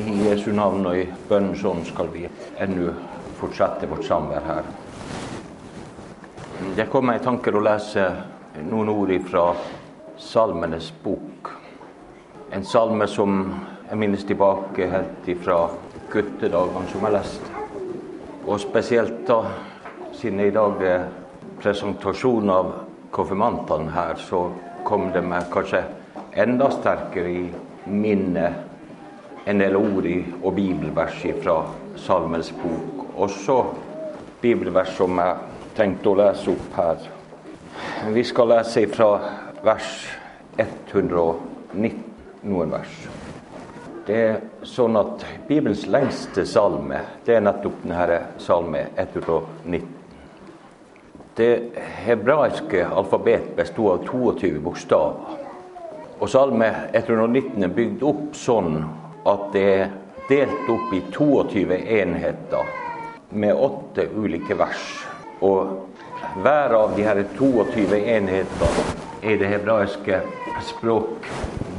I Jesu navn og i bønnens ånd skal vi ennå fortsette vårt samvær her. Jeg kom meg i tanker å lese noen ord fra Salmenes bok. En salme som jeg minnes tilbake helt ifra guttedagene som jeg leste. Og spesielt da, siden i dag er presentasjon av konfirmantene her, så kom det meg kanskje enda sterkere i minnet en del ord og bibelvers fra Salmens bok. Også bibelvers som jeg tenkte å lese opp her. Vi skal lese fra vers 119 noen vers. Det er sånn at Bibelens lengste salme det er nettopp denne salme 119. Det hebraiske alfabet bestod av 22 bokstaver. Og salme 119 er bygd opp sånn at det er delt opp i 22 enheter med åtte ulike vers. Og hver av de her 22 enhetene i det hebraiske språk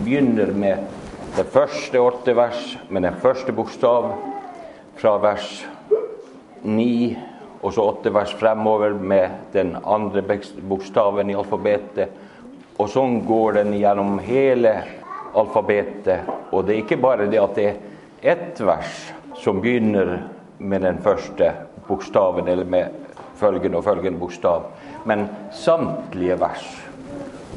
begynner med det første åtte vers med den første bokstav, fra vers 9 og så åtte vers fremover med den andre bokstaven i alfabetet. Og sånn går den gjennom hele alfabetet. Og det er ikke bare det at det er ett vers som begynner med den første bokstaven, eller med følgende og følgende bokstav, men samtlige vers.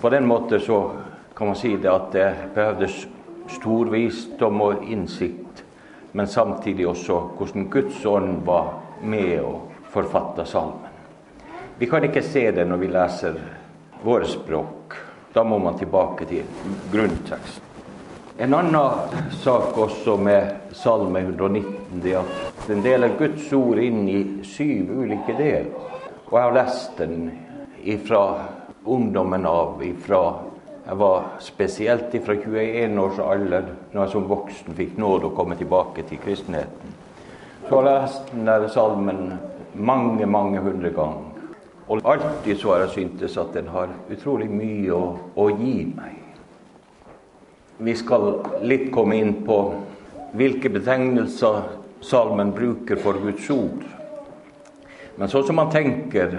På den måten så kan man si det at det behøvdes stor visdom og innsikt, men samtidig også hvordan Guds ånd var med å forfatte salmen. Vi kan ikke se det når vi leser våre språk. Da må man tilbake til grunnteksten. En annen sak også med Salme 119 det at den deler Guds ord inn i syv ulike deler. Og jeg har lest den fra ungdommen av, ifra jeg var spesielt fra 21 års alder, når jeg som voksen fikk nåde å komme tilbake til kristenheten. Så har jeg lest den salmen mange, mange hundre ganger. Og alltid så har jeg syntes at den har utrolig mye å, å gi meg. Vi skal litt komme inn på hvilke betegnelser salmen bruker for Guds ord. Men sånn som man tenker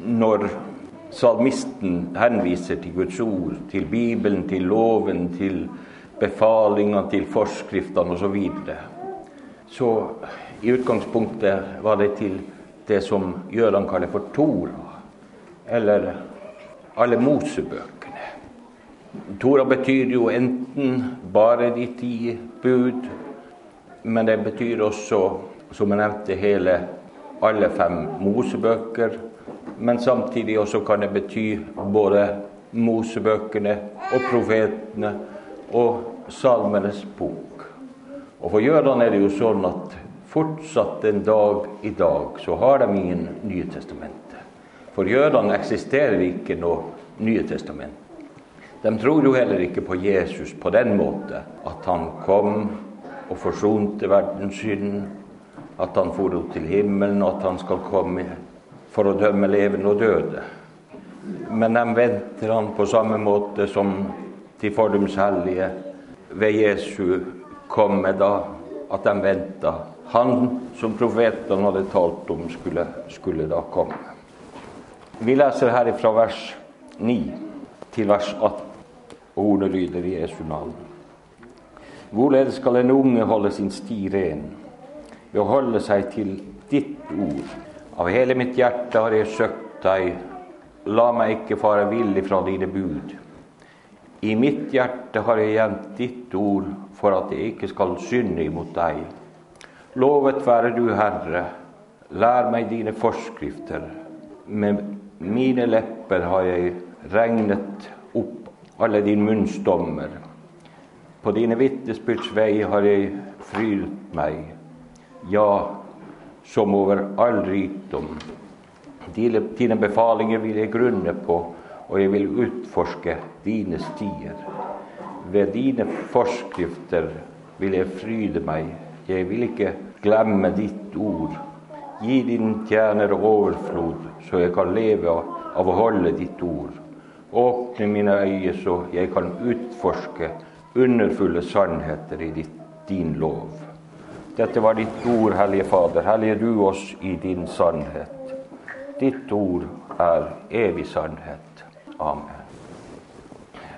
når salmisten henviser til Guds ord, til Bibelen, til loven, til befalingene, til forskriftene osv. Så, videre. så i utgangspunktet var det til det som jødene kaller for Tora, eller alle Mosebøker. Tora betyr jo enten bare de ti bud, men det betyr også, som jeg nevnte, hele alle fem Mosebøker. Men samtidig også kan det bety både Mosebøkene og profetene og Salmenes bok. Og for jødene er det jo sånn at fortsatt en dag i dag så har de ingen Nye testamentet. For jødene eksisterer ikke noe Nye testament. De tror jo heller ikke på Jesus på den måte at han kom og forsonte verdens synd, at han for til himmelen, og at han skal komme for å dømme levende og døde. Men de venter han på samme måte som de fordums hellige ved Jesu komme, da at de venta. Han som profetene hadde talt om, skulle, skulle da komme. Vi leser her fra vers 9 til vers 18. Ordene lyder i Jesu navn. Hvorledes skal en unge holde sin sti ren? Ved å holde seg til ditt ord. Av hele mitt hjerte har jeg søkt deg. La meg ikke fare vill ifra dine bud. I mitt hjerte har jeg gjemt ditt ord for at jeg ikke skal synde imot deg. Lovet være du, Herre. Lær meg dine forskrifter. Med mine lepper har jeg regnet opp alle din munnsdommer. På dine vitnesbyrds vei har jeg frydet meg, ja, som over all rikdom. Dine, befalinger vil jeg grunne på, og jeg vil utforske dine stier. Ved dine forskrifter vil jeg fryde meg, jeg vil ikke glemme ditt ord. Gi din tjener overflod, så jeg kan leve av å holde ditt ord. Åpne mine øyne så jeg kan utforske underfulle sannheter i ditt din lov. Dette var ditt ord, Hellige Fader. Hellige du oss i din sannhet. Ditt ord er evig sannhet. Amen.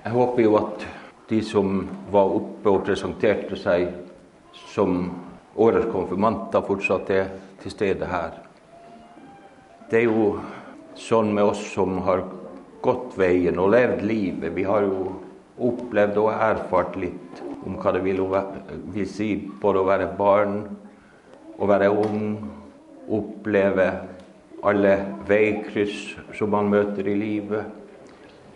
Jeg håper jo at de som var oppe og presenterte seg som årets konfirmanter, fortsatt er til stede her. Det er jo sånn med oss som har gått veien og levd livet. Vi har jo opplevd og erfart litt om hva det vil, vil si både å være barn, å være ung, oppleve alle veikryss som man møter i livet,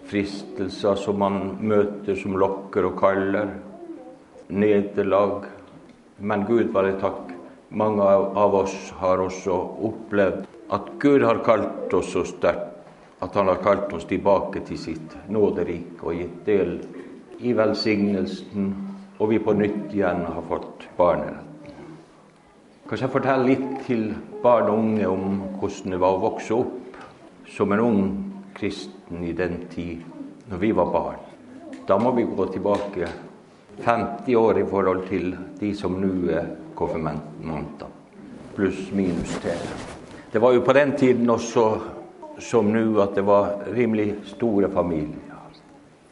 fristelser som man møter som lokker og kaller, nederlag. Men Gud være takk, mange av oss har også opplevd at Gud har kalt oss så sterkt at Han har kalt oss tilbake til sitt nåderike og gitt del i velsignelsen og vi på nytt igjen har fått barneretten. Kanskje jeg forteller litt til barn og unge om hvordan det var å vokse opp som en ung kristen i den tid når vi var barn. Da må vi gå tilbake 50 år i forhold til de som nå er konfirmanter. Pluss minus det. Det var jo på den tiden også som nå at det var rimelig store familier.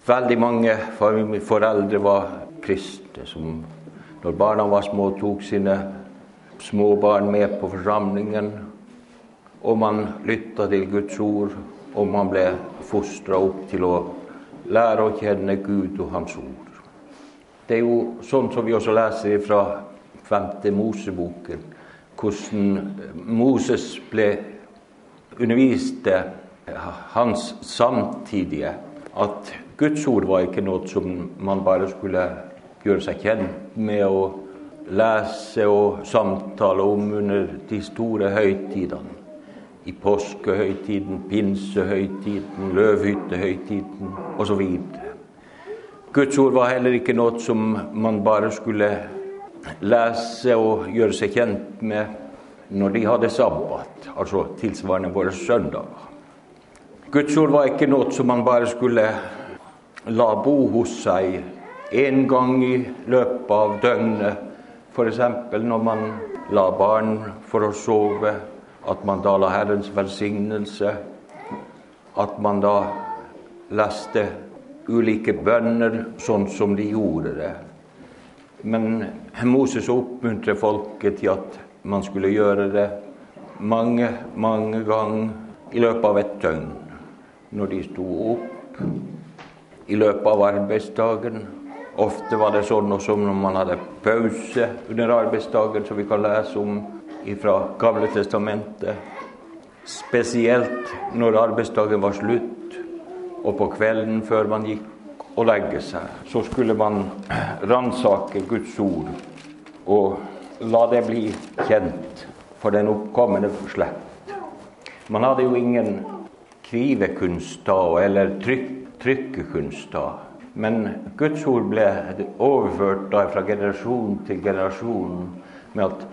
Veldig mange foreldre var kristne som når barna var små, tok sine små barn med på forsamlingen. Og man lytta til Guds ord, og man ble fostra opp til å lære å kjenne Gud og Hans ord. Det er jo sånn som vi også leser fra 5. Moseboken, hvordan Moses ble underviste hans samtidige at Guds ord var ikke noe som man bare skulle gjøre seg kjent med å lese og samtale om under de store høytidene. I påskehøytiden, pinsehøytiden, løvhyttehøytiden osv. Guds ord var heller ikke noe som man bare skulle lese og gjøre seg kjent med når de hadde sabbat, altså tilsvarende våre søndager. Guds ord var ikke noe som man bare skulle la bo hos seg en gang i løpet av døgnet. F.eks. når man la barn for å sove, at man da la Herrens velsignelse. At man da leste ulike bønner sånn som de gjorde det. Men Moses oppmuntrer folket til at man skulle gjøre det mange, mange ganger i løpet av et døgn. Når de sto opp i løpet av arbeidsdagen Ofte var det sånn også når man hadde pause under arbeidsdagen, som vi kan lese om fra Gamle testamentet. Spesielt når arbeidsdagen var slutt, og på kvelden før man gikk og legge seg, så skulle man ransake Guds ord og la det bli kjent for den oppkommende slekt. Man hadde jo ingen krivekunst da, eller trykk, da. Men Guds ord ble overført da fra generasjon til generasjon med at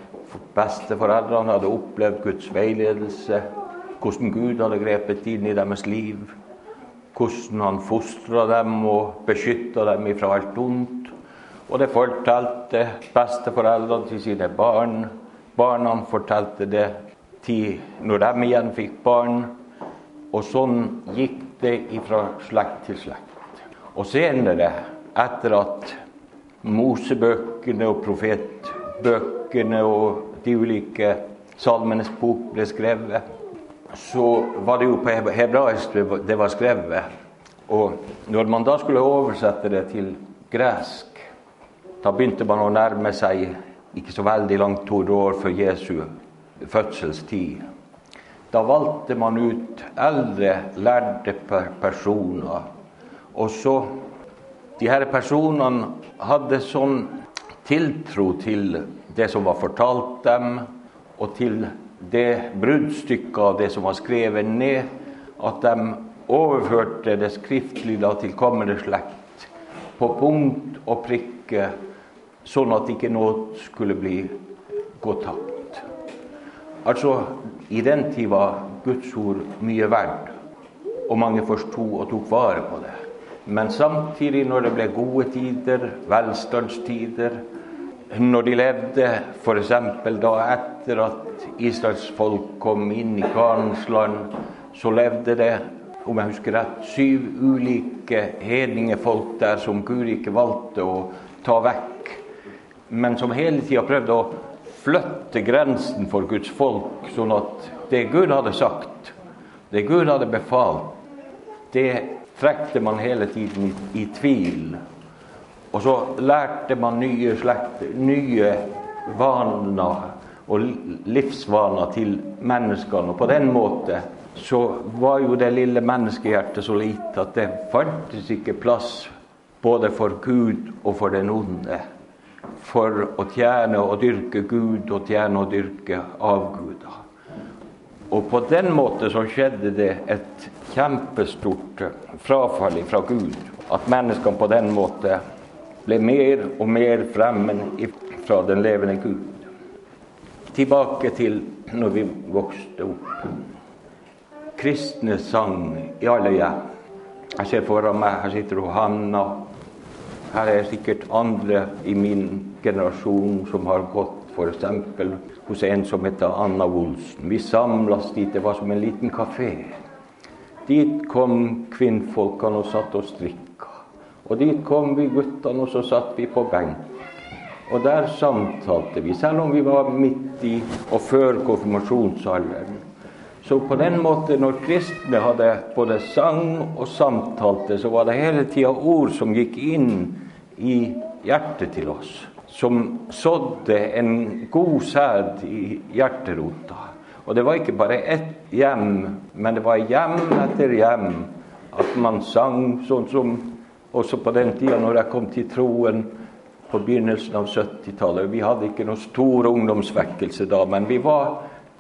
besteforeldrene hadde opplevd Guds veiledelse, hvordan Gud hadde grepet inn i deres liv, hvordan han fostra dem og beskytta dem fra alt ondt. Og det fortalte besteforeldrene til sine barn. Barna fortalte det til når de igjen fikk barn. Og sånn gikk det fra slekt til slekt. Og senere, etter at Mosebøkene og profetbøkene og de ulike salmenes bok ble skrevet, så var det jo på hebraisk det var skrevet. Og når man da skulle oversette det til gresk, da begynte man å nærme seg ikke så veldig langt to år før Jesu fødselstid. Da valgte man ut eldre, lærde personer og så De her personene hadde sånn tiltro til det som var fortalt dem, og til det bruddstykket av det som var skrevet ned, at de overførte det skriftlig til kommende slekt på punkt og prikke, sånn at ikke noe skulle bli gå tapt. Altså, i den tid var Guds ord mye verdt, og mange forsto og tok vare på det. Men samtidig, når det ble gode tider, velstandstider, når de levde f.eks. da etter at Israels folk kom inn i Kanens land, så levde det om jeg husker rett, syv ulike hedningefolk der som Gud ikke valgte å ta vekk, men som hele tida prøvde å flytte grensen for Guds folk, sånn at det Gud hadde sagt, det Gud hadde befalt, det trekte man hele tiden i, tvil. Og så lærte man nye slekter, nye vaner og livsvaner til menneskene. Og på den måten så var jo det lille menneskehjertet så lite at det fantes ikke plass både for Gud og for den onde. For å tjene og dyrke Gud og tjene og dyrke avguder. Og på den måten så skjedde det et kjempestort frafall fra Gud. At menneskene på den måten ble mer og mer fremmed fra den levende Gud. Tilbake til når vi vokste opp. Kristne sang i alle hjem. Jeg ser foran meg her sitter Hanna. Her er sikkert andre i min generasjon som har gått f.eks. hos en som heter Anna Olsen. Vi samlas dit. Det var som en liten kafé. Dit kom kvinnfolkene og satt og strikka. Og dit kom vi guttene, og så satt vi på benk. Og der samtalte vi, selv om vi var midt i og før konfirmasjonsalderen. Så på den måten, når kristne hadde både sang og samtalte, så var det hele tida ord som gikk inn i hjertet til oss. Som sådde en god sæd i hjerterota. Og det var ikke bare ett hjem, men det var hjem etter hjem at man sang sånn som også på den tida når jeg kom til troen på begynnelsen av 70-tallet. Vi hadde ikke noen stor ungdomsvekkelse da, men vi var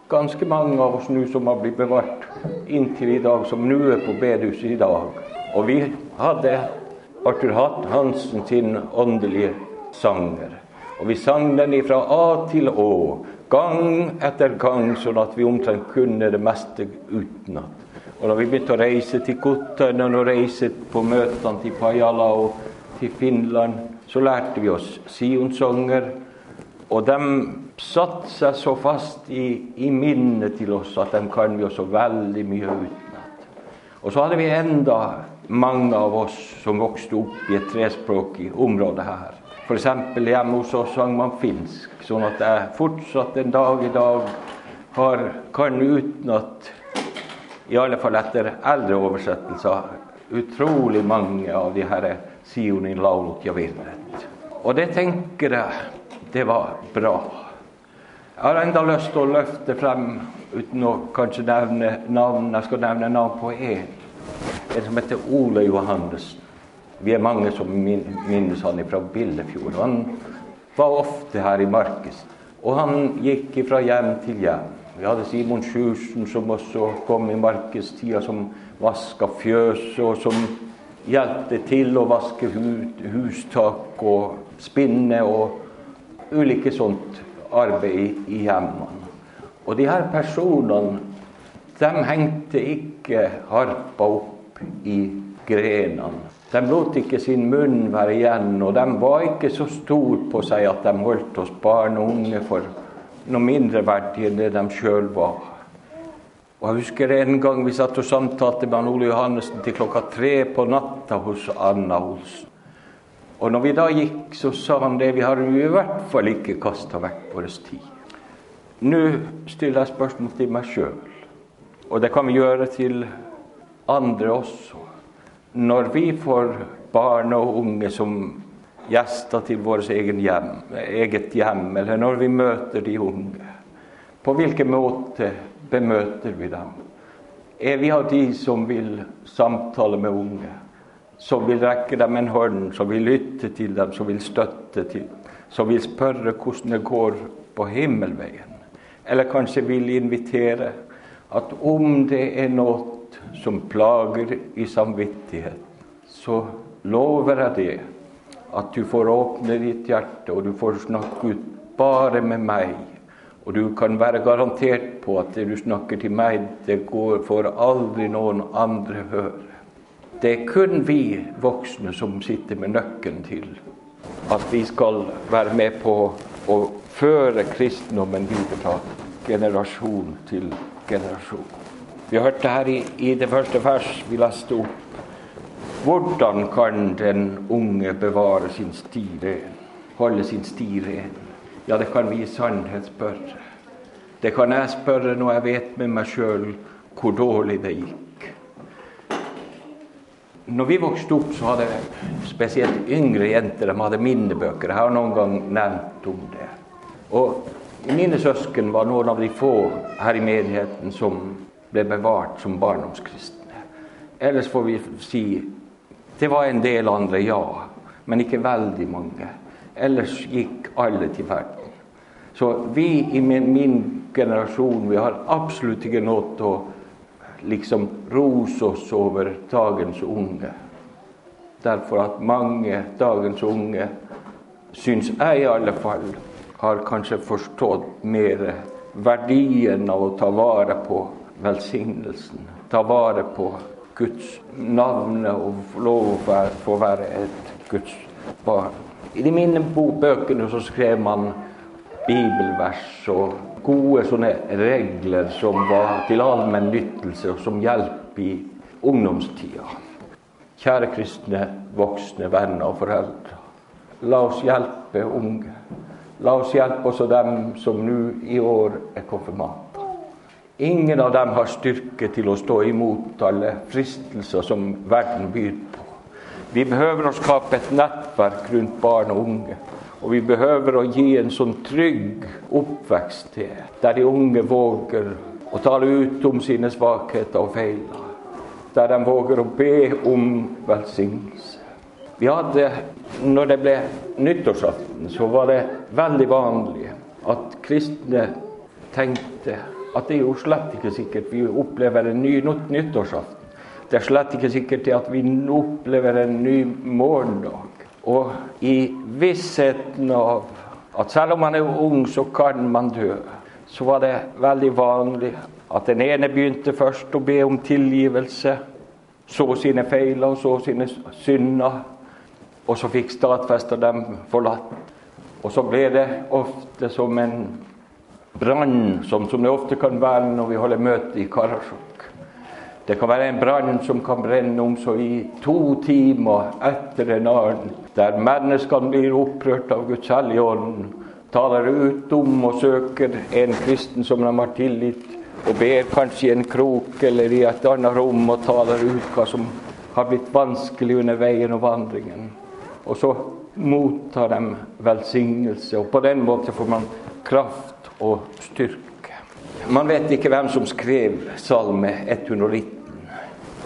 ganske mange av oss nå som har blitt bevart inntil i dag, som nå er på bedehuset i dag. Og vi hadde Arthur Hatt Hansen sin åndelige sanger. Og vi sang den fra A til Å, gang etter gang, sånn at vi omtrent kunne det meste utenat. Og da vi begynte å reise til Kottøyen og reise på møtene til Pajala og til Finland, så lærte vi oss Sionsanger. Og de satte seg så fast i, i, minnet til oss at de kan vi også veldig mye utenat. Og så hadde vi enda mange av oss som vokste opp i et trespråkig område her. F.eks. hjemme hos oss sang man finsk, sånn at jeg fortsatt en dag i dag har, kan utenat i alle fall etter eldre oversettelser, utrolig mange av de her Sionin laulut ja virret. Og det tenker jeg det var bra. Jeg har enda lyst til å løfte frem, uten å kanskje nevne navn, jeg skal nevne navn på én. En som heter Ole Johannessen. Vi er mange som minnes han fra Billefjord. Han var ofte her i Markes. Og han gikk fra hjem til hjem. Vi hadde Simon Sjursen som også kom i markedstida, som vaska fjøset, og som hjalp til å vaske hustak og spinne og ulike sånt arbeid i hjemmene. Og de her personene, de hengte ikke harpa opp i grenene. De lot ikke sin munn være igjen, og de var ikke så stor på seg at de holdt oss barn og unge for noe mindre verdig enn det de sjøl var. Og Jeg husker en gang vi satt og samtalte med Ole Johannessen til klokka tre på natta hos Anna Olsen. Og når vi da gikk, så sa han det vi har i hvert fall ikke kasta vekk vår tid. Nå stiller jeg spørsmål til meg sjøl, og det kan vi gjøre til andre også. Når vi får barn og unge som gjester til vårt eget hjem, eller når vi møter de unge. På hvilken måte bemøter vi dem? Er vi av de som vil samtale med unge? Som vil rekke dem en hånd, som vil lytte til dem, som vil støtte til Som vil spørre hvordan det går på himmelveien? Eller kanskje vil invitere at om det er noe som plager i samvittighet, så lover jeg det at du får åpne ditt hjerte, og du får snakke ut bare med meg. Og du kan være garantert på at det du snakker til meg, det går, for aldri noen andre høre. Det er kun vi voksne som sitter med nøkkelen til at vi skal være med på å føre kristendommen videre fra generasjon til generasjon. Vi hørte her i, i det første vers vi leste opp hvordan kan den unge bevare sin sti ren? Holde sin sti ren? Ja, det kan vi i sannhet spørre. Det kan jeg spørre når jeg vet med meg sjøl hvor dårlig det gikk. Når vi vokste opp, så hadde spesielt yngre jenter de hadde minnebøker. Jeg har noen gang nevnt om det. Og mine søsken var noen av de få her i menigheten som ble bevart som barndomskristne. Ellers får vi si det var en del andre, ja, men ikke veldig mange. Ellers gikk alle til verden. Så vi i min, min generasjon vi har absolutt ikke noe til å liksom rose oss over dagens unge. Derfor at mange dagens unge, syns jeg i alle fall, har kanskje forstått mer verdien av å ta vare på velsignelsen. Ta vare på Guds navn og få lov å få være et Guds barn. I de mine bøkene så skrev man bibelvers og gode sånne regler som var til allmenn nyttelse og som hjelp i ungdomstida. Kjære kristne, voksne, venner og foreldre. La oss hjelpe unge. La oss hjelpe også dem som nå i år er konfirmanter. Ingen av dem har styrke til å stå imot alle fristelser som verden byr på. Vi behøver å skape et nettverk rundt barn og unge og vi behøver å gi en sånn trygg oppvekst til, der de unge våger å tale ut om sine svakheter og feiler. Der de våger å be om velsignelse. Vi hadde, når det ble nyttårsaften, så var det veldig vanlig at kristne tenkte at det er jo slett ikke sikkert vi opplever en ny nyttårsaften. Det er slett ikke sikkert at vi opplever en ny morgendag. Og i vissheten av at selv om man er ung, så kan man dø, så var det veldig vanlig at den ene begynte først å be om tilgivelse, så sine feil og så sine synder, og så fikk stadfesta dem forlatt. Og så ble det ofte som en brann, som, som det ofte kan være når vi holder møte i Karasjok. Det kan være en brann som kan brenne om så i to timer etter en annen, der menneskene blir opprørt av Guds hellige ånd, taler ut om og søker en kristen som de har tillit, og ber kanskje i en krok eller i et annet rom og taler ut hva som har blitt vanskelig under veien og vandringen. Og så mottar de velsignelse, og på den måten får man kraft og styrke. Man vet ikke hvem som skrev Salme 119.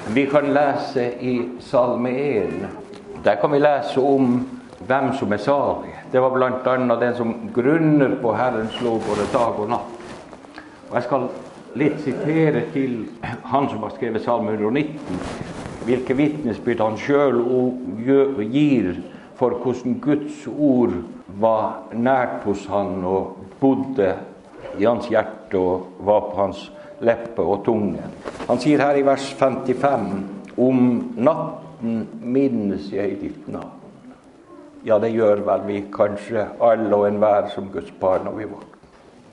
Vi kan lese i Salme 1. Der kan vi lese om hvem som er salig. Det var bl.a. den som grunner på Herrens lov både dag og natt. Og Jeg skal litt sitere til han som har skrevet Salme 119, hvilke vitnesbyrd han sjøl gir for hvordan Guds ord var nært hos han og bodde i hans hjerte og var på hans leppe og tunge. Han sier her i vers 55 om natten minnes jeg ditt navn. Ja, det gjør vel vi kanskje alle og enhver som Guds barn når vi våkner.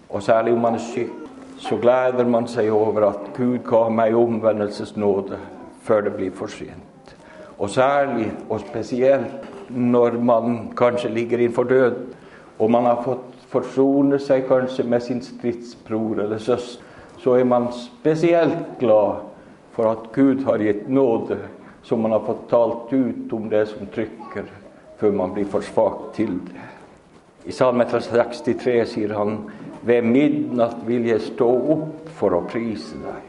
Og særlig om man er syk, så gleder man seg over at Gud ga meg omvendelsesnåde før det blir for sent. Og særlig og spesielt når man kanskje ligger innenfor død, og man har fått forsone seg kanskje med sin stridsbror eller søster så er man spesielt glad for at Gud har gitt nåde, som man har fått talt ut om det som trykker, før man blir for svak til det. I Salme 63 sier han ved midnatt vil jeg stå opp for å prise deg.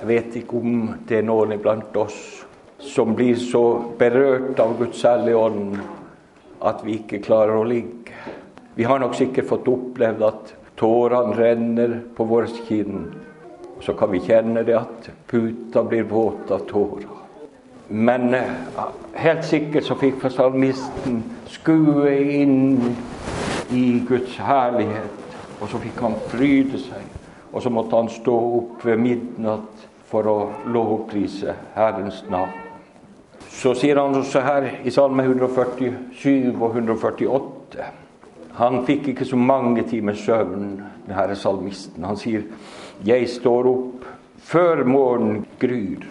Jeg vet ikke om det er noen iblant oss som blir så berørt av Guds hellige ånd at vi ikke klarer å ligge. Vi har nok sikkert fått opplevd at Tårene renner på våre kinn. Så kan vi kjenne det at puta blir våt av tårer. Men eh, helt sikkert så fikk salmisten skue inn i Guds herlighet, og så fikk han fryde seg. Og så måtte han stå opp ved midnatt for å lovprise Herrens navn. Så sier han også her i Salme 147 og 148 Han fikk ikke så mange timer søvn, denne salmisten. Han sier 'Jeg står opp før morgenen gryr'.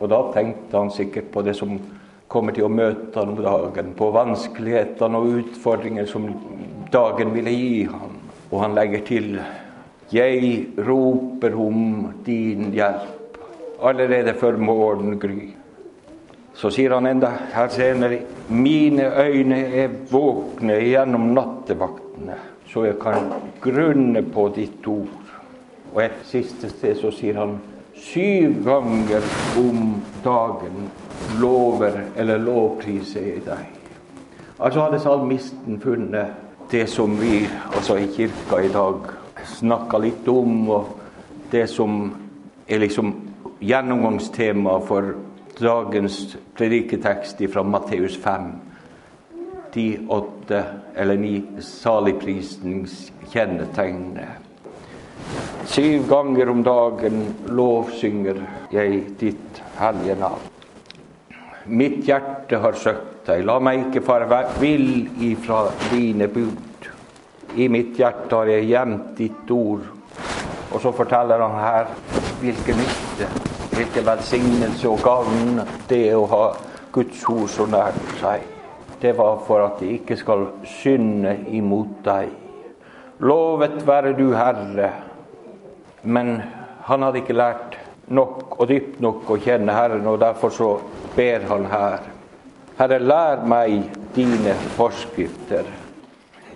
Og da tenkte han sikkert på det som kommer til å møte han om dagen, på vanskelighetene og utfordringer som dagen ville gi ham. Og han legger til 'Jeg roper om din hjelp' allerede før morgenen gryr. Så sier han enda her senere 'Mine øyne er våkne gjennom nattevaktene', så jeg kan grunne på ditt ord. Og et siste sted så sier han syv ganger om dagen lover eller lovpriser jeg deg. Altså hadde salmisten funnet det som vi altså i kirka i dag snakka litt om, og det som er liksom gjennomgangstema for dagens prediketekst fra Matteus 5. De åtte eller ni saligprisens kjennetegn. Syv ganger om dagen lovsynger jeg ditt hellige navn. Mitt hjerte har søkt deg, la meg ikke fare vill ifra dine bud. I mitt hjerte har jeg gjemt ditt ord. Og så forteller han her hvilken nytte Hvilken velsignelse og gavn det er å ha Guds ord så nært seg. Det var for at de ikke skal synde imot deg. Lovet være du Herre. Men han hadde ikke lært nok og dypt nok å kjenne Herren, og derfor så ber han her. Herre, lær meg dine forskrifter.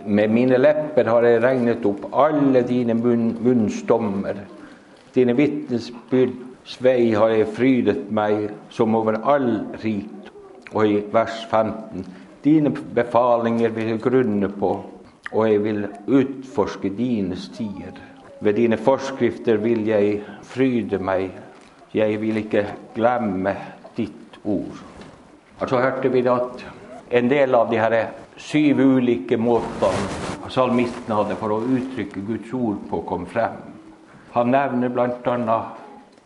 Med mine lepper har jeg regnet opp alle dine munn, munnsdommer. Dine vitnesbyrd Svei har jeg frydet meg som over all rit. Og i vers 15.: Dine befalinger vil jeg grunne på, og jeg vil utforske dine stier. Ved dine forskrifter vil jeg fryde meg, jeg vil ikke glemme ditt ord. Og så hørte vi at en del av de her syv ulike måtene salmisten hadde for å uttrykke Guds ord på, kom frem. Han nevner bl.a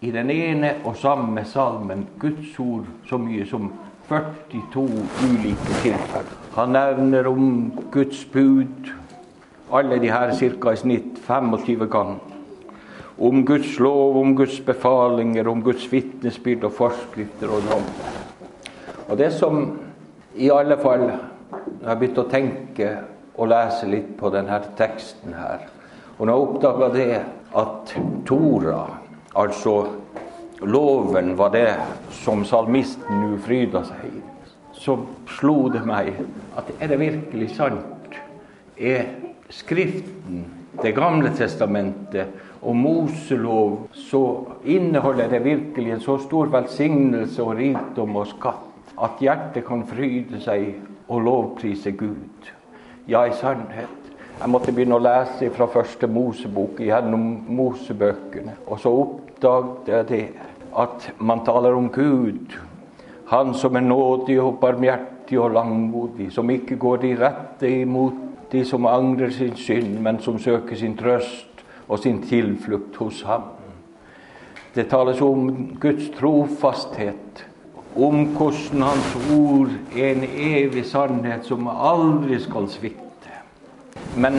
i den ene og samme salmen Guds ord så mye som 42 ulike tilfeller. Han nevner om Guds bud, alle de her ca. i snitt 25 ganger. Om Guds lov, om Guds befalinger, om Guds vitnesbyrd og forskrifter og dom. Og det som i alle fall Jeg har begynt å tenke og lese litt på denne teksten her. Og nå oppdaga det at Tora altså loven var det som salmisten nå fryda seg i, så slo det meg at er det virkelig sant? Er Skriften, Det gamle testamentet og Moselov, så inneholder det virkelig en så stor velsignelse og rikdom og skatt at hjertet kan fryde seg og lovprise Gud. Ja, i sannhet. Jeg måtte begynne å lese fra første Mosebok gjennom Mosebøkene. Og så oppdaget jeg det at man taler om Gud, Han som er nådig og barmhjertig og langmodig, som ikke går de rette imot de som angrer sin synd, men som søker sin trøst og sin tilflukt hos ham. Det tales om Guds trofasthet, om hvordan Hans ord er en evig sannhet som aldri skal svikte. Men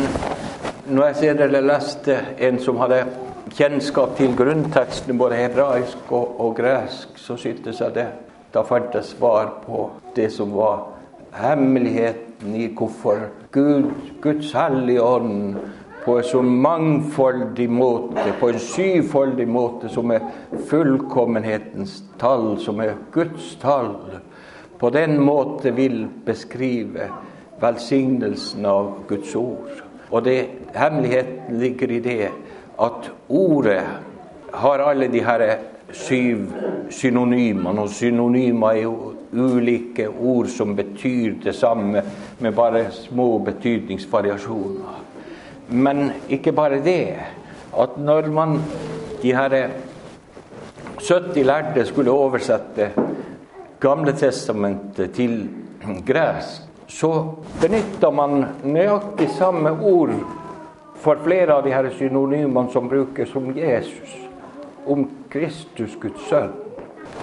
når jeg ser eller leste en som hadde kjennskap til grunnteksten, både hebraisk og, og gresk, så syntes jeg det da fant jeg svar på det som var hemmeligheten i hvorfor Gud, Guds hellige ånd på en så mangfoldig måte, på en syvfoldig måte, som er fullkommenhetens tall, som er Guds tall, på den måte vil beskrive velsignelsen av Guds ord. Og det, hemmeligheten ligger i det at ordet har alle de her syv synonymene. Og synonymer er jo ulike ord som betyr det samme, med bare små betydningsvariasjoner. Men ikke bare det. At når man de her 70 lærde skulle oversette Gamle testamentet til gresk, så benytta man nøyaktig samme ord for flere av de her synonymene som brukes om Jesus, om Kristus, Guds sønn.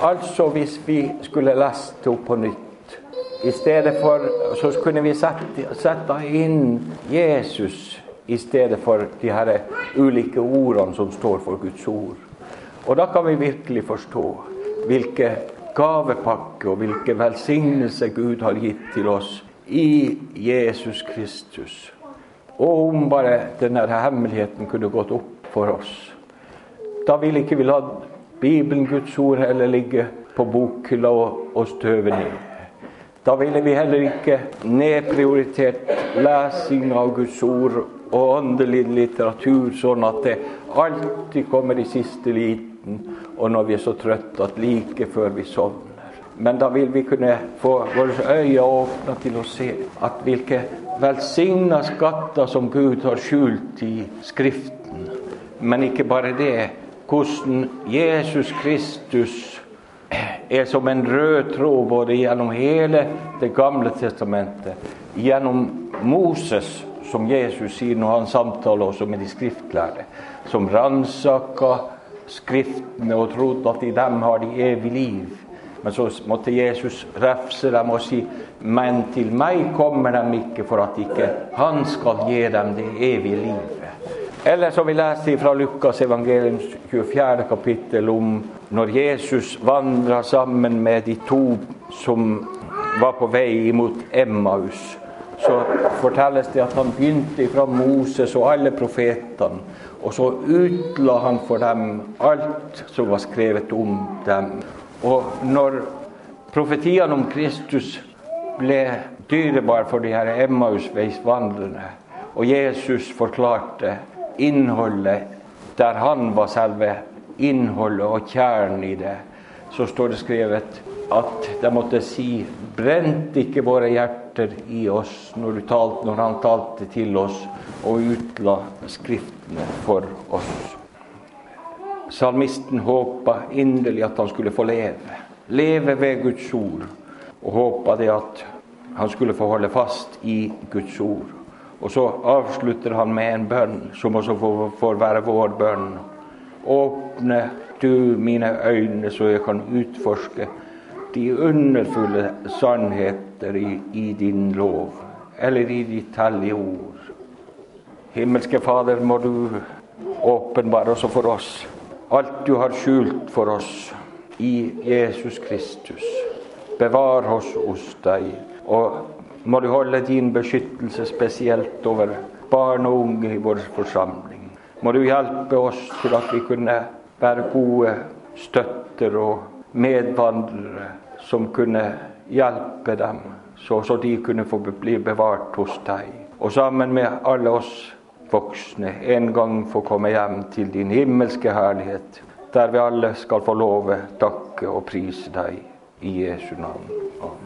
Altså hvis vi skulle lest opp på nytt i stedet for, Så kunne vi sette, sette inn Jesus i stedet for de her ulike ordene som står for Guds ord. Og da kan vi virkelig forstå hvilke gavepakke og hvilke velsignelse Gud har gitt til oss i Jesus Kristus. Og om bare denne hemmeligheten kunne gått opp for oss. Da ville ikke vi la Bibelen, Guds ord, heller ligge på bokhylla og, og støve ned. Da ville vi heller ikke nedprioritert lesing av Guds ord og åndelig litteratur, sånn at det alltid kommer i siste liten, og når vi er så trøtte at like før vi sovner. Men da vil vi kunne få våre øyne åpna til å se at hvilke velsigna skatter som Gud har skjult i Skriften. Men ikke bare det. Hvordan Jesus Kristus er som en rød tråd både gjennom hele Det gamle testamentet, gjennom Moses, som Jesus sier når han samtaler også med de skriftlærde, som ransaka Skriftene og trodde at i dem har de evig liv. Men så måtte Jesus refse dem og si men til meg kommer de ikke for at ikke han skal gi dem det evige livet. Eller som vi leser fra Lukas evangeliums 24. kapittel om når Jesus vandra sammen med de to som var på vei imot Emmaus. Så fortelles det at han begynte fra Moses og alle profetene. Og så utla han for dem alt som var skrevet om dem. Og når profetiene om Kristus ble dyrebar for de her Emmausveisvandrerne, og Jesus forklarte innholdet der han var selve innholdet og kjernen i det, så står det skrevet at de måtte si brente ikke våre hjerter i oss når, talte, når han talte til oss og utla Skriftene for oss. Salmisten håpa inderlig at han skulle få leve. Leve ved Guds ord. Og håpa det at han skulle få holde fast i Guds ord. Og så avslutter han med en bønn som også får være vår bønn. Åpne du mine øyne, så jeg kan utforske de underfulle sannheter i, i din lov, eller i ditt hellige ord. Himmelske Fader, må du åpenbare også for oss alt du har skjult for oss i Jesus Kristus. Bevar oss hos deg, og må du holde din beskyttelse spesielt over barn og unge i vår forsamling. Må du hjelpe oss til at vi kunne være gode støtter og medvandrere som kunne hjelpe dem, så, så de kunne få bli bevart hos deg. Og sammen med alle oss voksne en gang få komme hjem til din himmelske herlighet, der vi alle skal få love, takke og prise deg i Jesu navn. Amen.